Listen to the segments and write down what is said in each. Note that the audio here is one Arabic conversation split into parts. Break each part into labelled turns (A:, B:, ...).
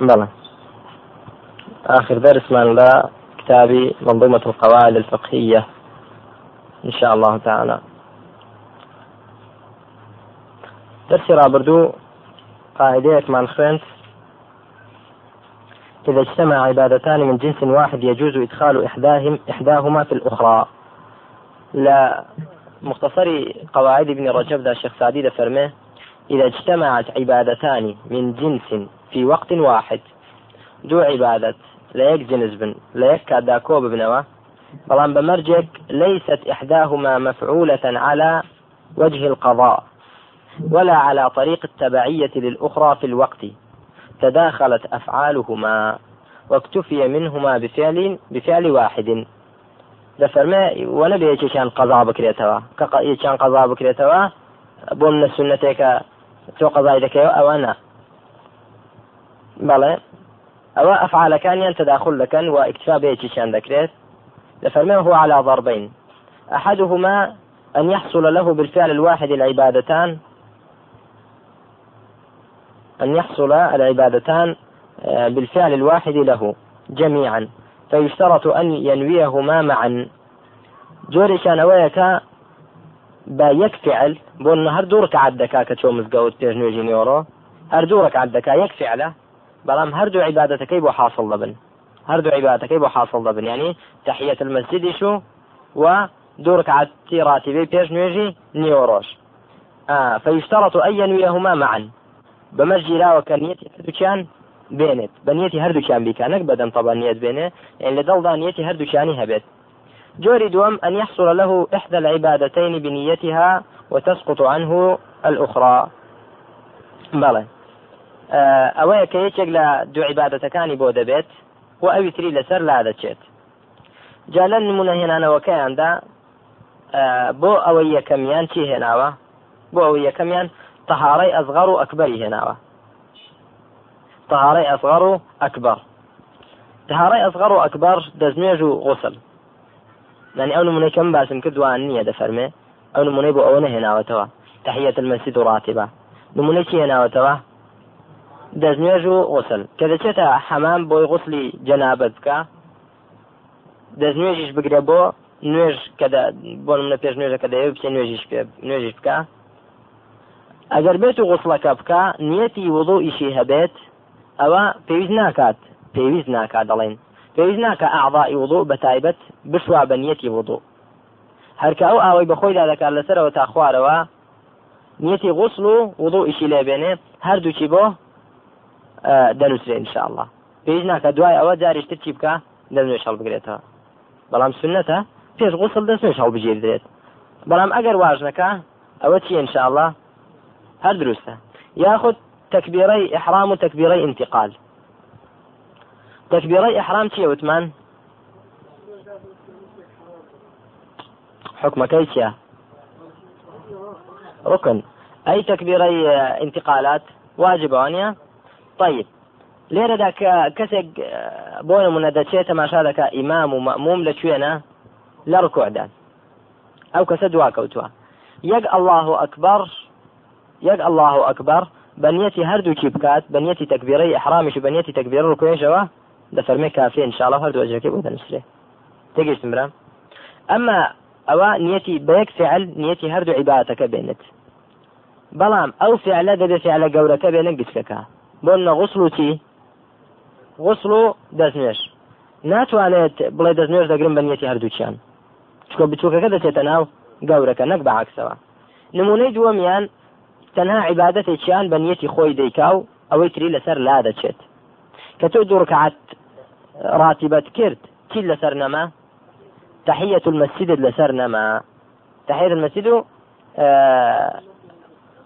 A: بلى. آخر درس من لا كتابي منظومة القواعد الفقهية. إن شاء الله تعالى. درسي رابردو قاعدة من خوينت. إذا اجتمع عبادتان من جنس واحد يجوز إدخال إحداهم إحداهما في الأخرى. لا مختصر قواعد ابن رجب ذا الشيخ سعدي فرمه إذا اجتمعت عبادتان من جنس في وقت واحد دو عبادة لا يجنز بن لا يكاد كوب بنوا بلان بمرجك ليست إحداهما مفعولة على وجه القضاء ولا على طريق التبعية للأخرى في الوقت. تداخلت أفعالهما واكتفي منهما بفعل بفعل واحد. دەفەرمە وەنە بێ یەکێکیان قەزا بکرێتەوە کە یەکیان قەزا بکرێتەوە بۆ منە سنتێکە تۆ قەزای دەکەوە ئەوە نا بەڵێ ئەوە ئەفعالەکانیان تداخل دەکەن و ئیکتفا بەیەکیشیان دەکرێت دەفەرمێ هو على ضربين. أحدهما أن يحصل له بالفعل الواحد العبادتان. أن يحصل العبادتان آه، بالفعل الواحد له جميعا. فيشترط أن ينويهما معا. جوري كان ويكا با یەک فعل بۆ هەر دوو ڕکعات دەکا کە چۆ مزگەوت پێش نوێژی نێڕۆ هەر دوو ڕکعات دەکا یەک فعلە بەڵام هەردوو عیباەتەکەی بۆ حاصل دەبن. هەردوو عیباتەکەی بۆ حاصل دەبن یەعنی تحية المسجدیش و و دوو ڕکعاتی راتیبەی پێش نوێژی نیۆڕۆژ فيشترط أن ينويهما معا. بەمەرجی راوە کە نیەتی هەردووچیان بێنێت. بە نیەتی هەردووچیان بیکانەک بەدەم تەبانیت بێنێ لە دڵدا نیەتی هەردووچانی هەبێت. جوري دوم أن يحصل له إحدى العبادتين بنيتها وتسقط عنه الأخرى. بلى ئەوەیە کە یەکێک لە دوو عیباەتەکانی بۆ دەبێت و ئەوی تری لەسەر لا دەچێت. جا لە نمونە هێنانەوەکەیاندا بۆ ئەوەی یەکەمیان چی هێناوە؟ بۆ ئەوەی یەکەمیان طهاري أصغر أكبر هنا طهاري أصغر أكبر طهاري أصغر أكبر دزميج غسل. يعني ئەو نمونەکەم باسم کردوان نییە دەفەرمێ ئەو نمونەی بۆ ئەوە نەهێناوەتەوە تحیەت المەسجد و ڕاتبە نمونەی چی هێناوەتەوە دەستنوێژ و غسل. کە دەچێتە حەمام بۆی غسلی جەنابەت بکە دەستنوێژیش بگرێ بۆ نوێژ کە بۆ منە پێش نوێژەکە دەیە بچێ نوێژیش پێ نوێژیش بکە ئەگەر بێت و غسڵەکە بکە نیەتی وڵۆ ئیشی هەبێت ئەوە پێویست ناکات. پێویست ناکات دەڵێن پێویست ناکە ئاعضائی وضوء بە تایبەت بشوا بە نیەتی وضوء. هەرکە ئەو ئاوەی بەخۆیدا دەکات لەسەرەوە تا خوارەوە نیەتی غسل و وضوء ئیشی لێبێنێ هەردووچی بۆ دەنووسێ انشاءله پێویست ناکە دوای ئەوە جاریشتر چی بکە؟ دەنوێش هەڵبگرێتەوە بەڵام سنەتە پێش غسل دەستێش هەڵبژێردرێت بەڵام ئەگەر واژنەکە ئەوە چی انشاءله هل دروسته ياخذ تكبيري إحرام وتكبيري انتقال. تكبيري إحرام چیە وتمان حكمەکەی چیە ركن. أي تكبيري انتقالات؟ واجب وانيا طيب. لێرەدا کەسێک بۆ نمونە دەچێت تەماشا دەکە ئیمام و مەموم لەکوێنە لە ڕکوعدان ئەو کەسە دواکەوتووە یەک الله ئەکبەر یەک الله ئەکبەر بەنیەتی هەردووکی بکات بەنیەتی تەکبیرەی ئەحرامیش بەنیەتی تەکبیر ڕکوێژەوە دەفەرمێ کافێ انشاءڵە هەردوو ئەجەکەی بۆ دەنووسێ تێگەیشتم برام. ئەمە ئەوە نیەتی بە یەک فعل نیەتی هەردوو عیباتەکە بێنێت. بەڵام ئەو فعلە دەبێت فعلە گەورەکە بێنە گچکەکە بۆ نە غسل و چی؟ غسل و دەستنوێش. ناتوانێت بڵێ دەستنوێش دەگرن بە نیەتی هەردووچیان چکە بچووکەکە دەچێتە ناو گەورەکە نەک بەعکسەوە نمونەی دووەمیان تەنها عیباەتێکیان بە نیەتی خۆی دەیکا و ئەوەی تری لەسەر لا دەچێت. کە تۆ دوڕکعات راتبت کرد چی لەسەر نەما تحية المسجد لەسەر نەما تحية المسجد و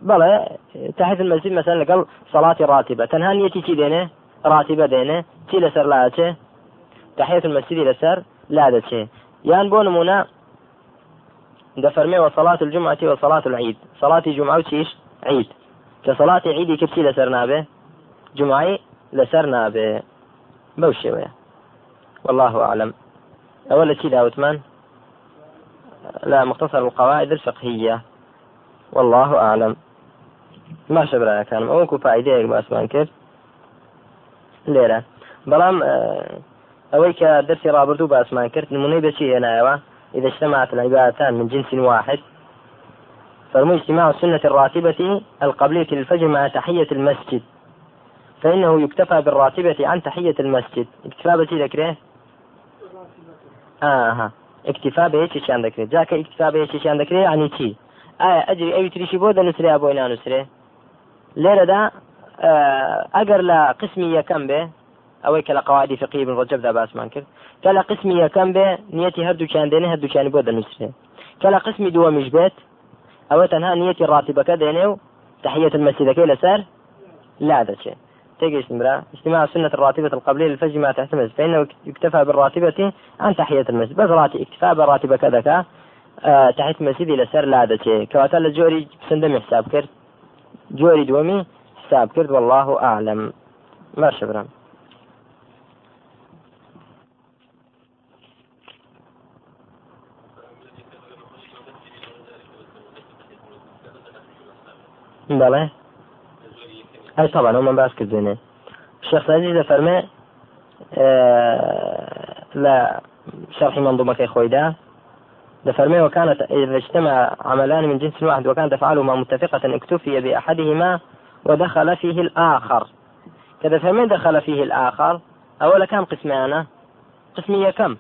A: بەڵێ تحت المسجد مثلا لەگەڵ صلاة راتبة. تەنها نیەتی چی دێنێ راتبة دێنێ چی لەسەر لاچێ تحية المسجد لەسەر لا دەچێ یان بۆ نمونە دەفەرمێ وصلاة الجمعة وصلاة العيد. صلاة جمعة وتيش عيد. كصلاة عيدي كبسي لسر نابه؟ جمعي لسر نابه. بوشي ويا. والله أعلم. أول شيء داوتمان لا مختصر القواعد الفقهية. والله أعلم. ما شبرا كان أوكو فائدة باسمان كيف؟ ليرة بلام أوي كدرسي رابرتو باسمان كرت نموني بشي أنا إذا اجتمعت العبادتان من جنس واحد فرمو اجتماع السنة الراتبة القبلية للفجر مع تحية المسجد. فإنه يكتفى بالراتبة عن تحية المسجد. اكتفاء بشي ذكره؟ آه اكتفاء بهيك شيء عندك جاك اكتفاء بهيك شيء عندك يعني شي آه أجري أي تريشي بودا نسري أبوينا نسري ليرة دا آه أجر لا قسمية كم به ئەوەی کە لە قواعدی فقی بن ڕجبدا باسمان کرد کە لە قسمی یەکەم بێ نیەتی هەردووچیان دێنێ هەردووچیانی بۆ دەنووسێ کە لە قسمی دووەمیش بێت ئەوە تەنها نیەتی ڕاتیبەکە دێنێ و تحية المسجد لەسەر لا دەچێت تيجي برا اجتماع السنة الراتبة القبلية للفجر ما تحتمل فإنه يكتفى بالراتبة عن تحية المسجد. بس راتب اكتفاء بالراتبة كذا آه تحية المسجد إلى سر لا دچێ كواتا لە جۆری سندەمی حساب کرد جۆری دووەمی حساب کرد والله أعلم. ما شبرم بەڵێ ئەی طبعا ئەومان باس کردێنێ شيخ سعدي دەفەرمێ لا شرح منظومة خويدا دفرمي وكانت إذا اجتمع عملان من جنس واحد وكانت أفعالهما متفقة اكتفي بأحدهما ودخل فيه الآخر. كذا فمن دخل فيه الآخر. أولا كم قسمان قسمية كم؟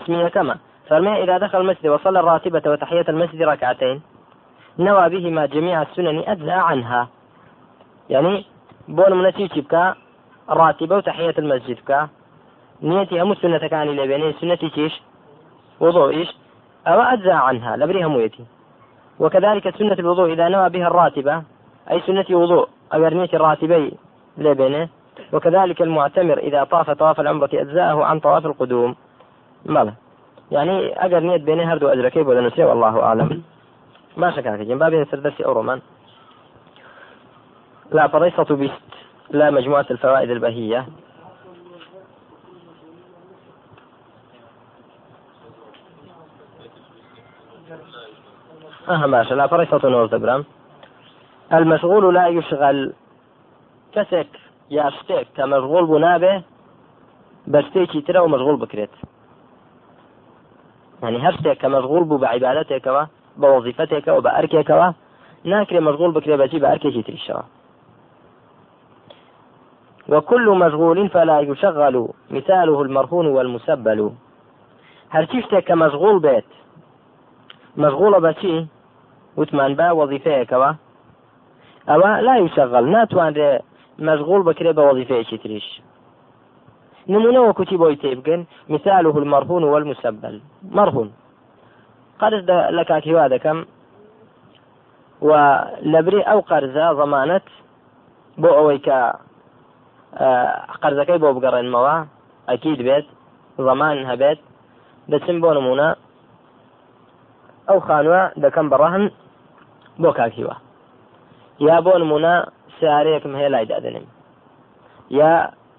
A: قسمية كما فرمي إذا دخل المسجد وصلى الراتبة وتحية المسجد ركعتين نوى بهما جميع السنن أدلى عنها. يعني بون منسي بكا راتبة وتحية المسجد بكا نيتي هم السنة كان اللي بيني سنة كيش وضوء إيش؟ أو أجزى عنها لبريها مويتي وكذلك سنة الوضوء إذا نوى بها الراتبة أي سنة وضوء أو نية الراتبي لبنه. وكذلك المعتمر إذا طاف طواف العمرة أجزاءه عن طواف القدوم. ماذا يعني أجر نية بينه هردو أجركي ولا نسي والله أعلم. کاکەجیم با بێن سەردەستی ئەو ڕۆمان لا فريصة بست لا مجموعة الفوائد البهية. أها ماشي لا نور دبرم المشغول لا يشغل. كسك يا شتێک کە مەشغول بوو نابێ بە شتێکی ترە و مەشغول بکرێت يعني هەر شتێک کە مەشغول بوو بە تریشەوە وكل مشغول فلا يشغل مثاله المرهون والمسبل. هەرچی شتێک کە مەشغول بێت مەشغوڵە بەچی وتمان با وەزیفەیەکەوە ئەوە لا يشغل ناتوانرێ مەشغول بکرێ بە وەزیفەیەکی تریش نمونە وەکوتی مثاله المرهون والمسبل. مرهون. قرز لە کاکیوا دەکەم و لەبری ئەو قەرزە زەمانەت قەرزەکەی بۆ بگەڕێنمەوە ئەکیید بێت زەمان هەبێت دەچم بۆ نمونە. ئەو خانووە دەکەم بەڕەهن بۆ کاکیوە. یا بۆ نمونە سیارەیەکم هەیە لای دادنم. یا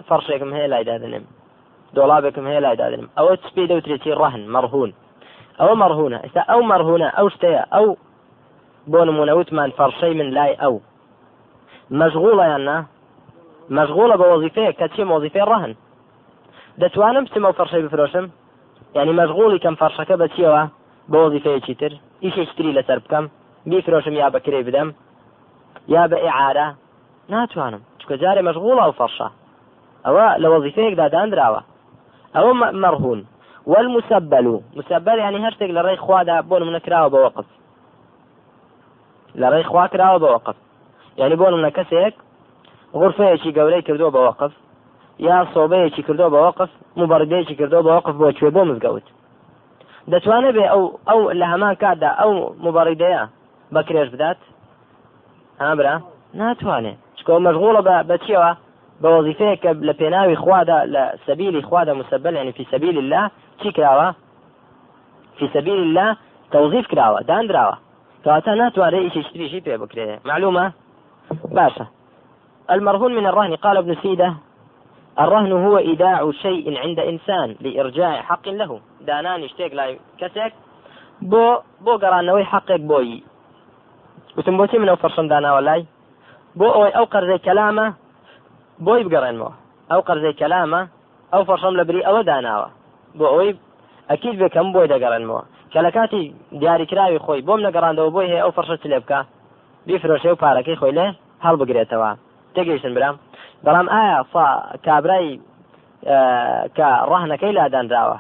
A: فەرشێکم هەیە لای دادنم. دۆڵابێکم هەیە لای دادنم. ئەوە چ پێی دەوترێتی ڕەهن مەڕهون ئەوە مەڕهونە ئێستا ئەو مەڕهونە ئەو شتەیە ئەو بۆ نمونە وتمان فەرشەی من لای ئەو. مەشغوڵەیان نا مەشغوڵە بە وەزیفەیە کە چی وەزیفەی ڕەهن دەتوانم بچمە و فەرشەی بفرۆشم؟ یعنی مەشغوڵی کەم فەرشەکە بە چیەوە بە وەزیفەیەکی تر؟ ئیشێکتری لەسەر بکەم بیفرۆشم یا بەکرێ بدەم یا بە ئعارە ناتوانم چکە جارێ مەشغوڵە ئەو فەرشە. ئەوە لە وەزیفەیەکدا دانراوە. ئەوە مەرهون. والمسبل. مسبل يعني ڕێی خوادا بۆ منە کراوە بە وەقف لە ڕێی خوا بە وەقف یعنی بۆ منە کەسێک غرفەیەکی گەورەی کردووە بە وەقف یا سۆبەیەکی کردو بە وەقف مبەردەیەکی کردو بە وەقف بۆ کوێ بۆ مزگەوت. دەتوانێت بێ ئەو ئەو لە هەمان کاتدا ئەو مبەڕیدەیە بەکرێش بدات؟ ها برا؟ ناتوانێت. چکۆ مەشغوڵە بە چیەوە؟ بە وەزیفەیە کە لە پێناوی خوادا لە سەبیلی خوادا مسبل ینی فی سەبیل الله چی کراوە؟ فی سەبیل الله توظیف کراوە دانراوە کەواتە ناتوانێت ئیشی تریشی پێ بکرێ. معلومة باشە. المرهون من الرهن قال ابن سيدة الرهن هو إيداع شيء عند إنسان لإرجاع حق له. دانان يشتيق لا كسك بو بو قرانوي حقك بوي. وتم بوتي من أوفر دانا ولاي بو أو أو قرزي كلامة بوي بقرنمو أو قرزي كلامة أو فرشم لبري أو داناوە بۆ ئەوەی ئەکیل بێکەم بۆی دەگەڕێنمەوە کە لە کاتی دیاریکراوی خۆی بۆم نەگەڕاندەوە بۆی هەیە ئەو فەرشە لێ بکە بیفرۆشێ و پارەکەی خۆی لێ هەڵبگرێتەوە تێگەیشتن برام. بەڵام ئایا کابرای کە ڕەهنەکەی لادانراوە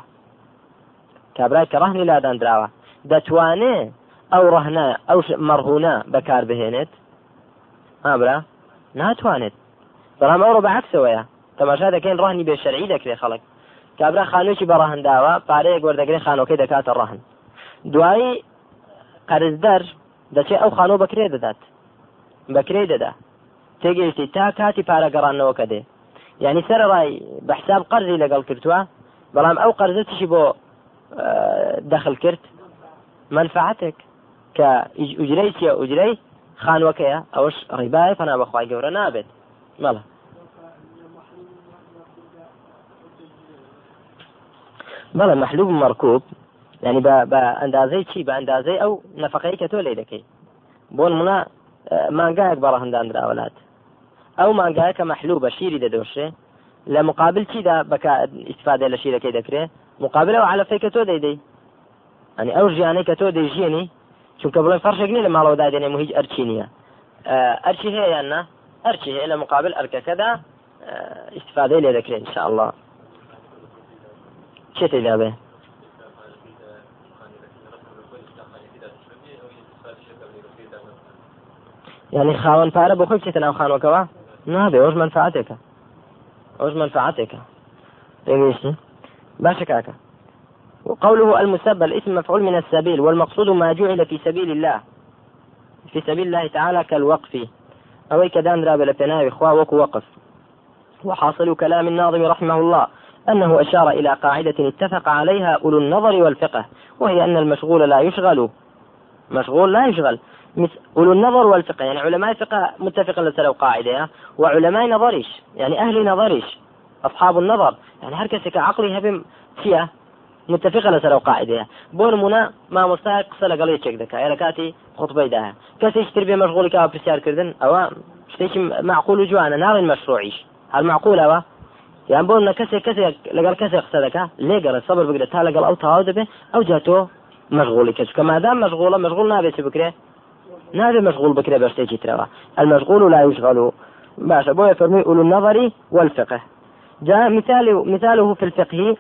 A: کابرای کە ڕەهنی لادانراوە دەتوانێت ئەو ڕەهنە ئەو مەڕهونە بەکار بهێنێت؟ ئابرا ناتوانێت. بەڵام ئەوڕۆ بەعکسەوەیە تەماشا دەکەین ڕەهنی بێ شەرعی دەکرێت خەڵک. کابرا خانوێکی بەڕەهنداوە پارەیە گوەردەگرێت خانۆکەی دەکاتە ڕەهن دوایی قەرزدەر دەچێت ئەو خانۆ بەکرێ دەدات. بەکرێ دەدا. تێگەیشتی تا کاتی پارە گەڕانەوە کە دێ. یعنی سەر ڕای بە حساب قەرزی لەگەڵ کردووە بەڵام ئەو قەرزە تشی بۆ دەخل کرد؟ منفعاتێک کە ئوجرەی چیە ئوجرەی خانوەکەیە. ئەوش ڕیبای پنا بەخوای گەورە نابێت. مەڵە. بەڵێ مەحلوب مەرکوب ینی بە ئەندازەی چی؟ بە ئەندازەی ئەو نەفقەی کە تۆ لی دەکەی. بۆ منە مانگایەک بەڕە هەنداندراوەلات ئەو مانگایە کە مەحلوو بە شیری دەدۆشێ لە مقابل چیدا بەکە ئیسفادە لە شیرەکەی دەکرێت مقابل ئەو علەفەی کە تۆ دەیدەی. ئەنی ئەو ژیانەی کە تۆ دەیژیێنی چونکە بڵێن فەرشێک نیە لە ماڵەوەدا دێنێ هیچ ئەرچی نییە. ئەرچی هەیە یان نا ئەرچی هەیە لە مقابل ئەرکەکەدا ئیسفادەی لێ دەکرێت ان شاء الله چێتی لابێ يعني خاوەن پارە بۆ خۆی بچێتە ناو خانەوەکەەوە نابێ ئەوش منفعاتێکە ئەوش منفعاتێکە پێویستی باشە کاکە وقوله المسبل اسم مفعول من السبيل والمقصود ما جعل في سبيل الله. في سبيل الله تعالى كالوقف. أو كدان راب لبناء إخوة وك وقف. وحاصل كلام الناظم رحمه الله أنه أشار إلى قاعدة اتفق عليها أولو النظر والفقه وهي أن المشغول لا يشغل. مشغول لا يشغل. أولو النظر والفقه. يعني علماء الفقه متفقا لسلو قاعدة وعلماء نظرش يعني أهل نظرش أصحاب النظر. يعني هركسك عقلي هبم فيها متفقة لسلو قاعدة بون منا ما مستحق سلا قليل شك دكا. يا لكاتي خطبة داها كسي يشتري مشغول كأو برسيار كردن؟ أو شتيش معقول جوانا؟ نار المشروعيش هل معقول أو يعني بون كسي كسي لقال كسي قصدك ليه الصبر بقدر. تا لقال أو تهاو دبي أو جاتو مشغولي كش كما دام مشغولة مشغول نابي بكرة. نابي مشغول بكره بشتيجي ترى. المشغول لا يشغل. باشا بو يفرمي أولو النظر والفقه. جاء مثال مثاله في الفقه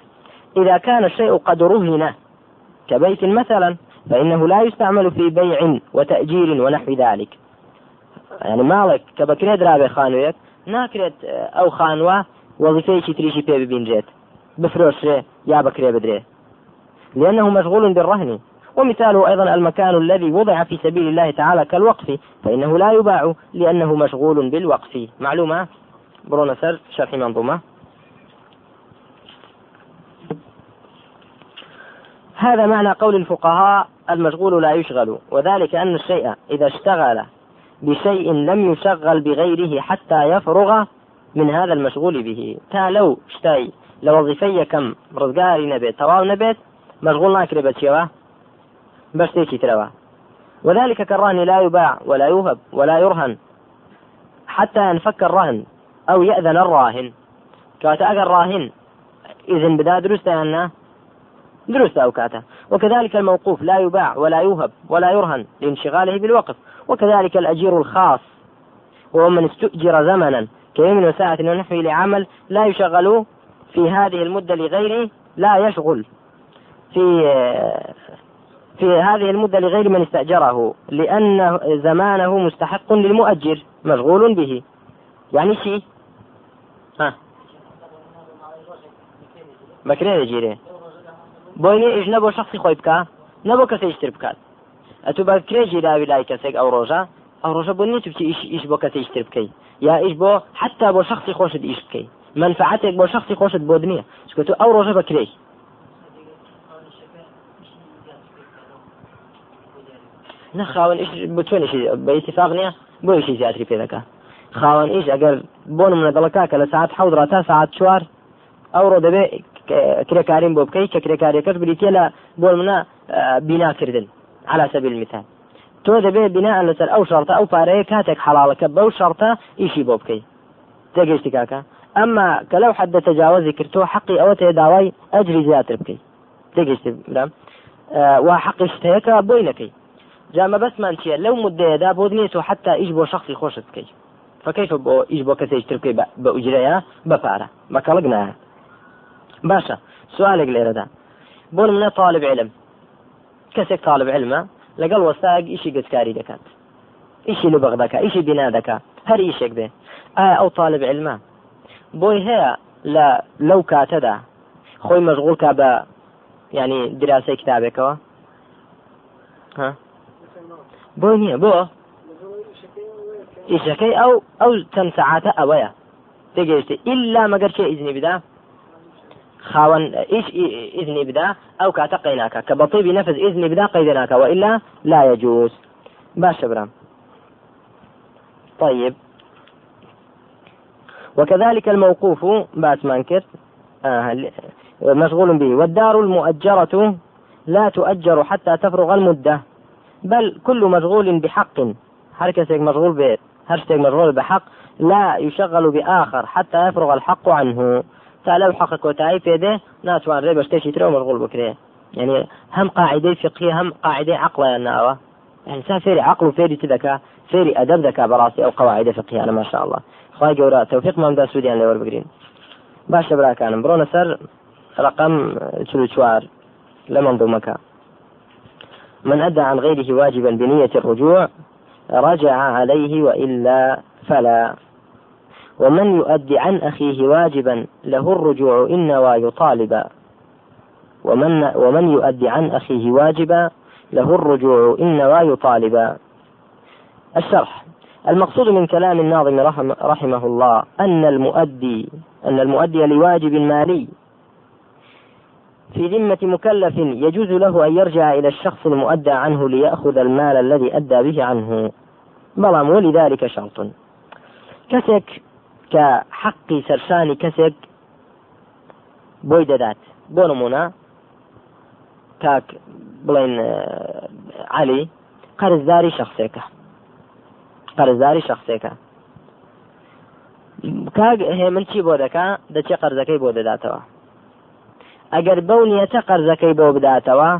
A: إذا كان الشيء قد رهن كبيت مثلا فإنه لا يستعمل في بيع وتأجير ونحو ذلك. یەعنی ماڵێک کە بە کرێ درابێ خانوویەک ناکرێت ئەو خانووە وظيفة تريشي بي ببينجيت بفرۆشرێ یا بە کرێ بدرێ. لأنه مشغول بالرهن. ومثاله أيضا المكان الذي وضع في سبيل الله تعالى كالوقف فإنه لا يباع لأنه مشغول بالوقف. معلومة؟ برونسر شرح منظومة. هذا معنى قول الفقهاء المشغول لا يشغل وذلك أن الشيء إذا اشتغل بشيء لم يشغل بغيره حتى يفرغ من هذا المشغول به. تا لو اشتاي لوظيفية كم رزقاري نبيت تواو نبيت مشغول ناكري بتشيوا. بس تيجي تروا وذلك كالرهن لا يباع ولا يوهب ولا يرهن. حتى ينفك الرهن أو يأذن الراهن. كاتا الراهن إذن بدا درست أنه درست أوكاته وكذلك الموقوف لا يباع ولا يوهب ولا يرهن لانشغاله بالوقف. وكذلك الأجير الخاص. وهو من استؤجر زمنا كيوم وساعة ونحوه لعمل لا يشغل في هذه المدة لغيره لا يشغل في في هذه المدة لغير من استأجره لأن زمانه مستحق للمؤجر مشغول به. يعني شيء ها. بكري يجيري بۆینێ ئیش نەبۆ شخصی خۆی بکە نەبۆ کەسێکتر بکات ئەتو بە کرێژی داوی لای کەسێک ئەو ڕۆژە ئەو ڕۆژە بۆ نیت بچی ئیش ئیش بۆ کەسی تر بکەیت یا ئیش بۆ حتا بۆ شخصی خۆشت ئیش بکەیت منفعاتێک بۆ شخصی بکرێ نەخاون ئیش بۆ چۆنیشی بە ئیتفاق نییە بۆ ئیشی زیاتری پێ دەکات خاوەن ئیش ئەگەر بۆ منە دەڵکا کە لە ساعت حەودرا تا ساعت چوار ئەوڕۆ دەبێ کرێکاریم بۆ بکەیت کە کرێکاریەکەش بریتە لە بۆ منە بیناکردن على سبيل المثال تۆ دەبێ بناء لەسەر ئەو شەرتە ئەو پارەیە کاتێک حەڵاڵەکە بەو شەرتە ئیشی بۆ بکەیت تێگەشتی کاکە ئەمما کە لەو حدە تەجاوزی کردۆ حەقی ئەوە تێ داوای ئەجری زیاتر بکەیت تێگەشتی برام. وا حەقی شتەیەکە بۆی نەکەی جامە بەسمان چییە لەو مدەیەدا بۆ نیێت و حتا ئیش بۆ شخصی خۆشت بکەیت فكيف بۆ ئیش بۆ کەسێک تر بکەی بە ئوجرەیە بەپارە بەکەڵک نایە باشە سوالێک لێرەدا بۆ منە طالب علم. کەسێک طالب علمە لەگەڵ وەستاگ ئیشی گەتکاری دەکات ئیشی لە بەغ دەکات ئیشی بنا دەکات هەر ئیشێک بێ ئایا ئەو طالب علمە بۆی هەیە لە لەو کاتەدا خۆی مەشغول کا بە ینی دراسی کتابێکەوە بۆ نییە بۆ ئیشەکەی ئەو ئەو چەند سعاتە ئەوەیە تێگەیشتی ئللا مەگەر چێ ئیزنی بدا خاوەن ئیش ئیزنی بدا. ئەو کاتە قەیناکە کە ئیزنی بدا ناکەوە ئللا لا يجوز. باشە برام. طيب. وكذلك الموقوف باتمان كرت آه مشغول به. والدار المؤجرة لا تؤجر حتى تفرغ المدة. بل كل مشغول بحق. هر مشغول به هر مشغول بحق لا يشغل بآخر حتى يفرغ الحق عنه. تا لەو حەق کۆتایی پێدێ ناتوانرێ بە شتێکی ترەوە مەغول بکرێ يعني هم قاعدەی فقهی هم قاعدەی عقلیان ناوە ئەسا فێری عقل و فێری تدەکا فێری ئەدەب دەکا بەڕاستی ئەو قواعدە فقیانە ما شاء الله. خی گەورە تەوفیق مامدا سوودیان لێوە بگرین باشە براکانم بڕۆنە سەر رقم چلو چوار لە منظومەکە من أدى عن غيره واجبا بنية الرجوع رجع عليه وإلا فلا. ومن يؤدي عن أخيه واجبا له الرجوع إن نوى ومن, ومن يؤدي عن أخيه واجبا له الرجوع إن نوى الشرح. المقصود من كلام الناظم رحم رحمه الله أن المؤدي أن المؤدي لواجب مالي. في ذمة مكلف يجوز له أن يرجع إلى الشخص المؤدى عنه ليأخذ المال الذي أدى به عنه. بلام ولذلك شرط. كسك کە حەقی سەرشانی کەسێک بۆی دەدات بۆ نمونە کاک بڵێن علی قەرزداری شخصێکە قەرزداری شخصێکە کاک هێمن چی بۆ دەکا دەچێ قەرزەکەی بۆ دەداتەوە ئەگەر بەو نیەتە قەرزەکەی بۆ بداتەوە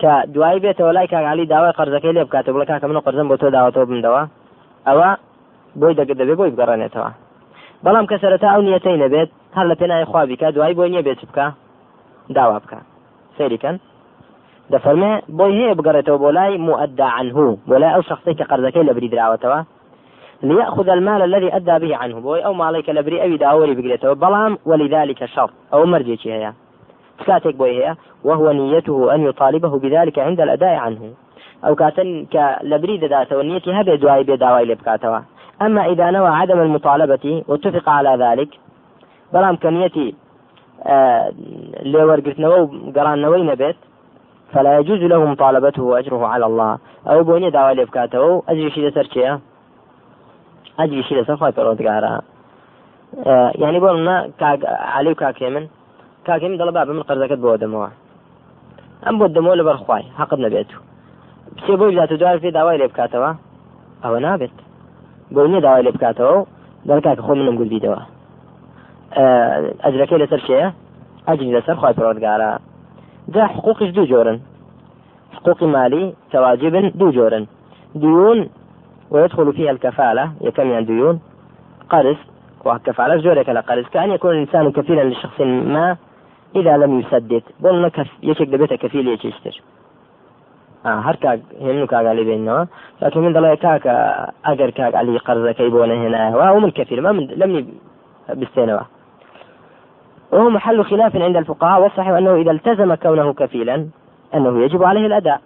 A: کە دوای بێتەوە لای کاگالی داوای قەرزەکەی لێ بکاتە بڵە کاکە من قەرزم بۆ تۆ داوەتەوە بمدەوە ئەوە بۆی دەگە دەبێ بۆی بگەڕێنێتەوە. بەڵام کە سەرەتا ئەو نیەتەی نەبێت هەر لە پێناوی خوابیکە دوای بۆی نییە بێت بکە داوا بکە. سەیریکەن. دەفەرمێ بۆی هەیە بگەڕێتەوە بۆ لای مؤدى عنه بۆ لای ئەو شخصی کە قەرزەکەی لە بری دراوەتەوە ليأخذ المال الذي أدى به عنه بوي أو مالك لبري أوي داوري بقريته بلام ولذلك شرط ئەو مەرجەی هەیە کاتێک بۆی هەیە وهو نيته أن يطالبه بذلك عند الأداء عنه. أو كاتن كلبري داته ونيتي هبه دواي بيداوي لبكاتوا أما إذا نوى عدم المطالبة واتفق على ذلك بەڵام کەنیەتی لێوەرگرتنەوە و گەڕانەوەی نەبێت فلا يجوز له مطالبته وأجره على الله. أو بۆنیە داوا لێ بکاتەوە و ئەجریشی لەسەر چێە ئەجریشی لەسەر خۆی پەرۆتگارە یعنی بۆ منە علی و کاکێ من قەرزەکەت بۆ دەمەوە ئەم بۆ دەمەوە لەبەر خوای حەقت نەبێت کچێ بۆ جات دوای پێ داوای لێ بکاتەوە ئەوە نابێت بۆ نییە داوای لێ بکاتەوە دەکات خۆ منم گوردیدەوە ئەجرەکەی لەسەر شەیە ئەجری لەسەر خی پرۆردگارە جا حقوقش دوو جۆرن حقوقی مالی تواجبن دوو جۆرن ديون ويدخل فيها الكفالة يكمل ديون. قرض وكفالة جورك قرض كأن يكون الإنسان كفيلا لشخص ما إذا لم يسدد بقولنا كف يشك دبيته كفيل يشتر هەر کاک هێن و کاگالی بێنەوە لكن من دەڵێ کاکە ئەگەر کاک علی قەرزەکەی بۆ نەهێنایەوە ومن كثير ما من لم بستينوا وهو محل خلاف عند الفقهاء والصحيح أنه إذا التزم كونه كفيلا أنه يجب عليه الأداء.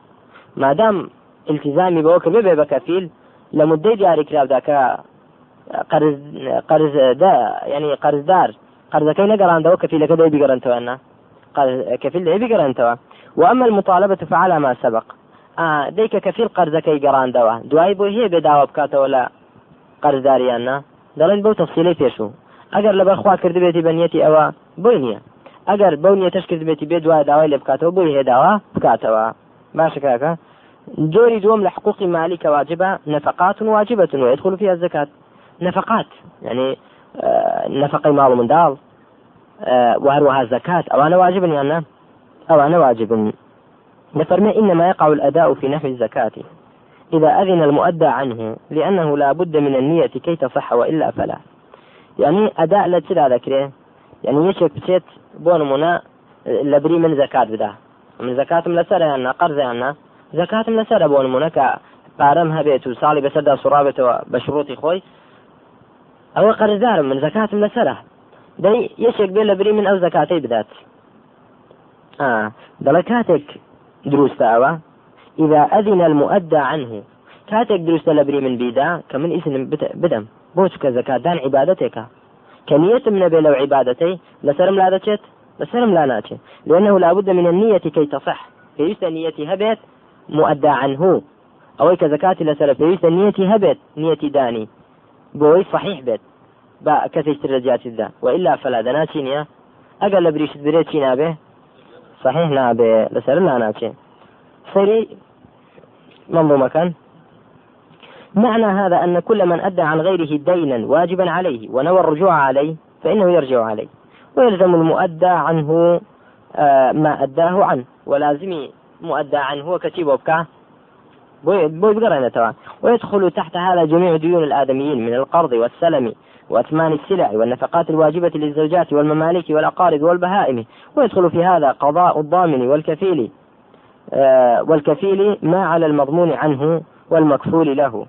A: ما دام التزامي بوكر ببي بكفيل لە مدەی دیاریکراودا کە قرز قرز دا ینی قرزدار قرزەکەی نەگەڕاندەوە کەفیلەکە دەی بیگەڕنتەوە كفيل دەی بیگەڕنتەوە وأما المطالبة فعلى ما سبق. آه ديك كفيل قرزەکەی گەڕاندەوە دوای بۆ هەیە بێداوە بکاتەوە لە قەرزداریاننا دەڵێن بەو تەفسیلەی پێشوو ئەگەر لەبەر خوا کردبێتی بەنیەتی ئەوە بۆی نییە ئەگەر بەو نیەتەش کردبێتی بێ دوای داوای لێ بکاتەوە بۆی هێداوە بکاتەوە باشە کاکە جۆری دوم مالی کە واجبە نفقات واجبة ويدخل فيها الزكاة. نفقات. يعني نفقي مال من دال وهروها الزكاة. أو أنا واجب أو أنا؟ واجب. نفرمي إنما يقع الأداء في نحو الزكاة. إذا أذن المؤدى عنه لأنه لا بد من النية كي تصح وإلا فلا. يعني أداء لا تلا ذكره. يعني يشك بشيت بون منا لبري من زكاة بدا. من زكاتم لەسر يعني قرض یەعنی زكاتم لەسەر بۆ نموونە کە پارەم هەبێت و ساڵی بەسەردا سوڕابێتەوە بە شروطی خۆی. أو قرضدار من زكاة من لسره دەی یەکێک بێ لە بری من ئەو زەکاتەی بدات. دەڵێ کاتێک دروستە ئەوە إذا أذن المؤدى عنه کاتێک دروستە لە بری من بیدا کە من إذن بدەم. بوش كزكاة عبادتك. كنية من بي لەو عبادەتەی لەسەرم لا دەچێت لەسەرم لا ناچێ لأنه لا بد من النية كي تصح. پێویستە نیەتی هەبێت مؤدى عنه. ئەو کە زكاتی لەسەر پێویستە نیەتی هەبێت نیەتی دانی. بۆی صحیح بێت. با كثير رجعت الدا وإلا فلا ئەگەر نیەتی نیە ئەگەر لە بریشی بداتێ نابێ صحیح نابێ لەسەر لا ناچێ سەیری منظومة كان معنى هذا أن كل من أدى عن غيره دينا واجبا عليه ونوى الرجوع عليه فإنه يرجع عليه. ويلزم المؤدى عنه آه، ما أداه عنه. ولازم مؤدى عنه وكتيب وبكاه ويدخل تحت هذا جميع ديون الآدميين من القرض والسلم وأثمان السلع والنفقات الواجبة للزوجات والمماليك والأقارب والبهائم. ويدخل في هذا قضاء الضامن والكفيل آه، والكفيل ما على المضمون عنه والمكفول له.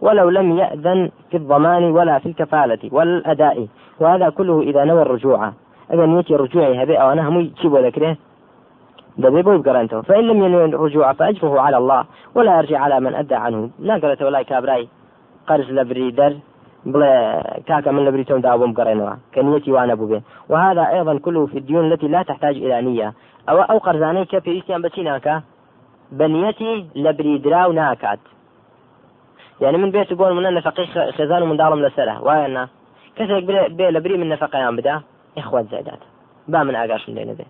A: ولو لم يأذن في الضمان ولا في الكفالة والأداء. وهذا كله إذا نوى الرجوع. ئەگەر نیەتی رجوعی هەبێ وأنا هم يجيبوا ذكره بۆی بگەڕێنەوە فإن لم ينو الرجوع فأجره على الله ولا يرجع على من أدى عنه. ناگەڕێتەوە لای کابرای قەرز لەبری دراو بڵێ کاکە من لە بری تۆم دابوو بۆم بگەڕێنەوە. كنيتي وأنا بوبي وهذا أيضا كله في الديون التي لا تحتاج إلى نية. ئەو ئەو قەرزانەی کە پێویستیان بە چی ناکا بە نیەتی لە بری دراو ناکات. یەعنی من بێت بۆ نموونە نەفەقەی خێزان و منداڵم لەسرە وایە کەسێک بێ لە بری من نەفقیان بدا؟ ئەخوات زیادات با من ئاگاشم لێ نەبێ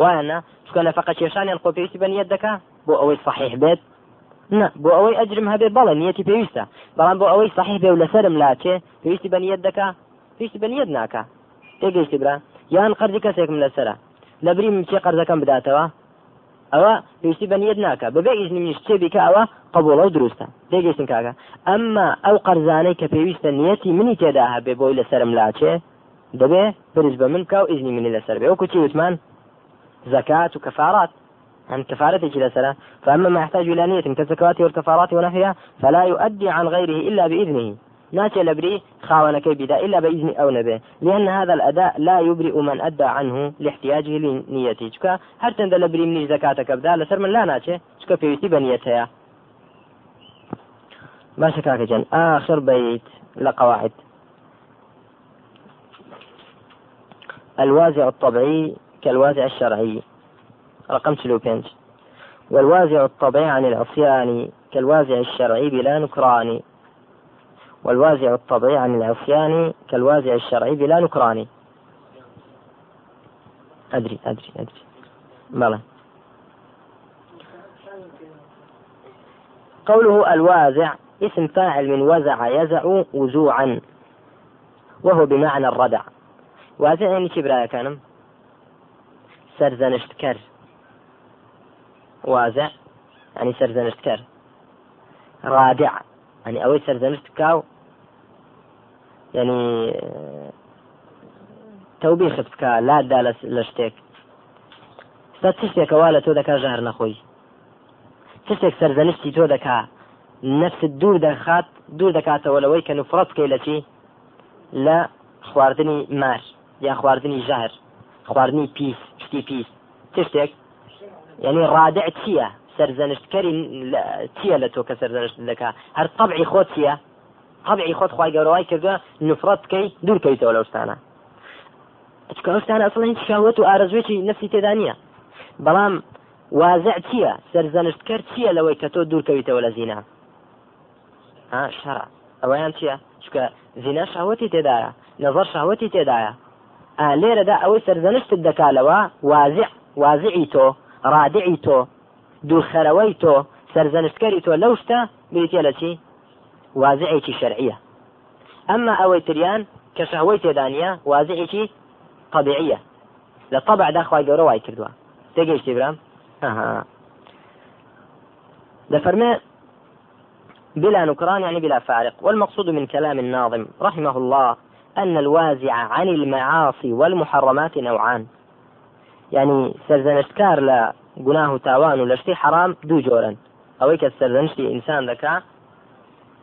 A: وایە چونکە نەفقە کێشانیان خۆ پێویستی بەنیەت دەکا بۆ ئەوەی صحیح بێت. نه بۆ ئەوەی ئەجرم هەبێت بەڵێ نیەتی پێویستە. بەڵام بۆ ئەوەی صحیح بێ و لەسرم لاچێ پێویستی بەنیەت دەکا پێویستی بەنیەت ناکا تێگەیشتی برا. یان قەرزی کەسێکم لەسرە. لە بری من چێ قەرزەکەم بداتەوە؟ ئەوە پێویستی بەنیەت ناکە بەبێ ئیزنی منیش چێبی کە ئەوە قبولە و دروستە. تێگەیشتن کاکە. ئەمما ئەو قەرزانەی کە پێویستە نیەتی منی تێدا هەبێ بۆی لەسرم لاچێ دەبێ برز بە من کا و ئیزنی منی لەسەر بێ. وەکو چی وتمان؟ زكاة وكفارات. عن كفارة جلسنا فأما ما يحتاج إلى نية كالزكوات والكفارات ونحوها فلا يؤدي عن غيره إلا بإذنه. ناتي لبري خاونك بدا إلا بإذن أو نبي. لأن هذا الأداء لا يبرئ من أدى عنه لاحتياجه لنيته. شكا هل تند لبري مني زكاتك بدا لسر من لا ناتي شكا في يتي بنيتها ما شكاك جن. آخر بيت لقواعد. الوازع كالوازع الشرعي. رقم بينج والوازع الطبيعي العصيان كالوازع الشرعي بلا نكران. والوازع الطبيعي عن العصيان كالوازع الشرعي بلا نكران. أدري أدري أدري. بلى. قوله الوازع اسم فاعل من وزع يزع وزوعا وهو بمعنى الردع. وازع يعني كبرايا كانم؟ سەرزەنشتکەر وازع ینی سەرزەنشتکەر ڕادع ینی ئەوەی سەرزەنشت کاو. ینی تەوبیخت بکە لادا لە شتێک. ئێستا چ شتێکە وا لە تۆ دەکا ژەهر نەخۆی؟ چ شتێک سەرزەنشتی تۆ دەکا؟ نفس دوور دەخات دوور دەکاتەوە لەوەی کە نفرەت بکەی لە چی؟ لە خواردنی مار یا خواردنی ژەهر خواردنی پیس. شتی پیس چ شتێک یعنی رادع چییە؟ سەرزەنشتکەری چییە لە تۆ کە سەرزەنشت دەکا؟ هەر طبعی خۆت چییە؟ طبعی خۆت خوای گەورە وای کردووە نفرەت بکەی دوورکەویتەوە لە شتانە. چکە ئەوشتانە ئەسڵ هیچ شاوەت و ئارەزوێکی نفسی تێدا نییە. بەڵام وازع چییە؟ سەرزەنشتکەر چییە لەوەی کە تۆ دوورکەویتەوە لە زینا؟ شەڕ ئەوەیان چییە؟ چکە زینا شاوەتی تێدایە نەظەر شاوەتی تێدایە. لێرەدا ئەوەی سەرزەنشتت دەکالەوە وازع وازعی تۆ ڕادعی تۆ دوورخەرەوەی تۆ سەرزەنشتکەری تۆ لەو شتە بریتە لە چی وازعێکی شەرعیە ئەمما ئەوەی تریان کە شەهوەی تێدانە وازعێکی طبيعية. لە طبع داخوای گەورە وای کردووە تێگەیشتی برام لفرماء بلا نكران يعني بلا فارق. والمقصود من كلام الناظم رحمه الله أن الوازع عن المعاصي والمحرمات نوعان. يعني سرزنشتكار لا گوناه تاوان و لەشتی حرام دوو جۆرن ئەوەی کە سەرزەنشتی ئینسان دەکا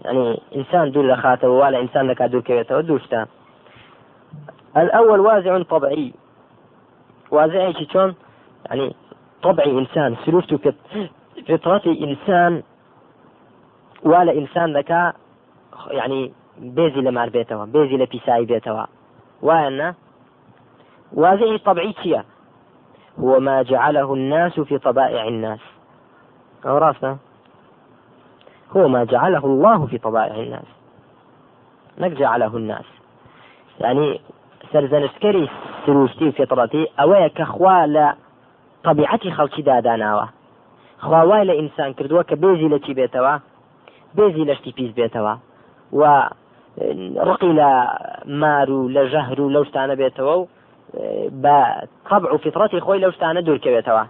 A: يعني إنسان دوور لە ولا إنسان دەکات دوورکەوێتەوە دووشتا الأول وازع طبيعي. وازع شلون يعني طبعي إنسان سلوكته فطرتي إنسان ولا إنسان ذكاء يعني بيزي لمار بيتوا بيزي لبيساي بيتوا وأن وازعي طبيعي تيا هو ما جعله الناس في طبائع الناس. أو راسنا هو ما جعله الله في طبائع الناس. نك جعله الناس. يعني سەرزەنشتکەری سروشتی فطرەتی ئەوەیە کە خوا لە طبیعەتی خەڵکی داداناوە خواوای لە ئینسان کردووە کە بێزی لە چی بێتەوە بێزی لەشتی بێتەوە و ڕقی لە مار و لە ژەهر و لەو شتانە بێتەوە و بە قبع و فطرەتی خۆی لەو شتانە دوورکەوێتەوە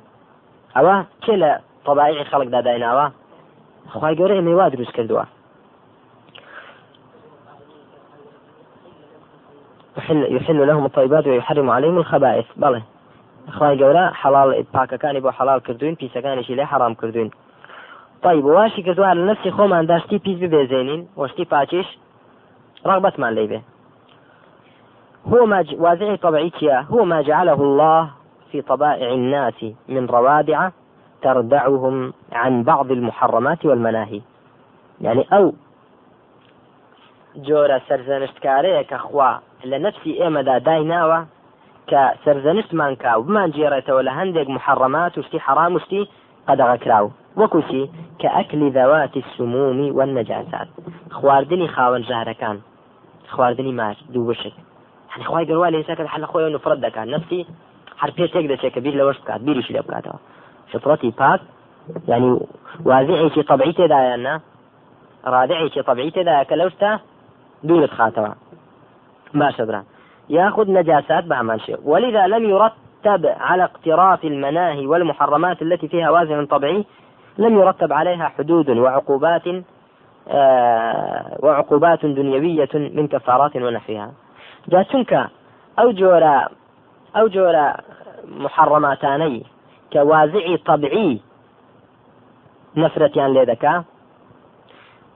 A: ئەوە چێ لە طبعی خەڵک دادایناوە خی گەورە ئێمە وا دروست کردووە يحل, لهم الطيبات ويحرم عليهم الخبائث. بەڵێ خی گەورە حەڵال پاکەکانی بۆ حەڵال کردوین پیسەکانیشی لێ حرام کردوین. طيب واشي کردووە لە نفسی خۆمان داشتی پیس ببێزێنین وشتی پاچیش ڕغبەتمان لێ بێ هو ما ج... وازع طبيعي هو ما جعله الله في طبائع الناس من روادع تردعهم عن بعض المحرمات والمناهي. يعني أو جۆرە سەرزەنشتکارەیە کە خوا لە نفسی ئێمەدا دایناوە کە سەرزەنشتمان کا بمان جێڕێتەوە لە هەندێک محڕەمات وشتی حرام وشتی قەدەغە کراو وەکوچی کە ئەکلی دەواتی سمومی و نەجاسات خواردنی خاوەن ژارەکان خواردنی ماش دوو بشت خی گەوا لە ئێساکە حل خۆی نفرەت دەکات. نفسی هەر پێشێک دەچێت کە بیر لەوەش بکات بیریشی لێ بکاتەوە. فطرەتی پاک يعني وازعێکی طبعی تێدایەنە ڕادعێکی طبعی تێدایە کە لەوشتا دوورت خاتەوە. باشە برا. ياخذ نجاسات بأمان شيء ولذا لم يرتب على اقتراف المناهي والمحرمات التي فيها وازن طبيعي لم يرتب عليها حدود وعقوبات وعقوبات دنيوية من كفارات ونحوها. جاتنك أو جورا أو جورا محرماتاني كوازعي طبيعي نفرتيان لێدەکا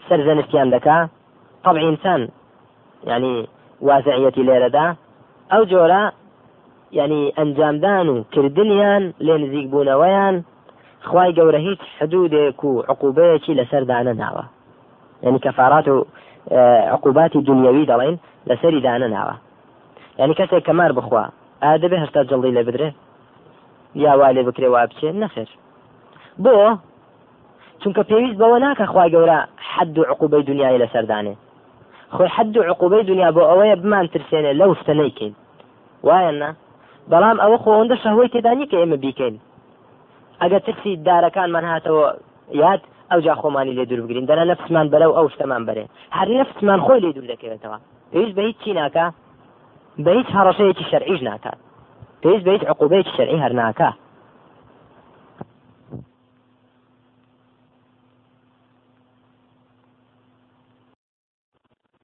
A: سەرزەنشتیان دەکا طبعی إنسان يعني وازعیەتی لێرەدا ئەو جۆرە ینی ئەنجامدان و کردنیان لێ نزیک بوونەوەیان خی گەورە هیچ حدودێک و عقوبەیەکی لەسەردانە ناوە ینی کەفاارات و عقوباتی دنیاوی دەڵێن لەسەری دانە ناوە. ینی کەسێک کەمار بخوا ئادەبێ هەستا جڵی لێ بدرێ؟ یا وا لێ بکرێ وا بچێت نەخێر. بۆ چونکە پێویست بەوە ناکە خی گەورە حد و عقوبەی دنیای لەسەردانێ خۆی حد و عقوبەی دنیا بۆ ئەوەیە بمان ترسێنێ لەو شتە نەیکەین. وایەنە بەڵام ئەوە خۆوەندە شەهوەی تێدانی کە ئێمە بیکەین. ئەگە ترسی دارەکانمان هاتەوە یاد ئەو جا خۆمانی لێ دوور بگرین. دەنا نفسمان بەرەو ئەو شتەمان بەرێ. هەر نفسمان خۆی لێ دوور دەکەوێتەوە. پێویست بە هیچ چی ناکە بە هیچ هەڕەشەیەکی شەرعیش ناکات پێویست بە هیچ عقوبەیەکی شەرعی هەر ناکە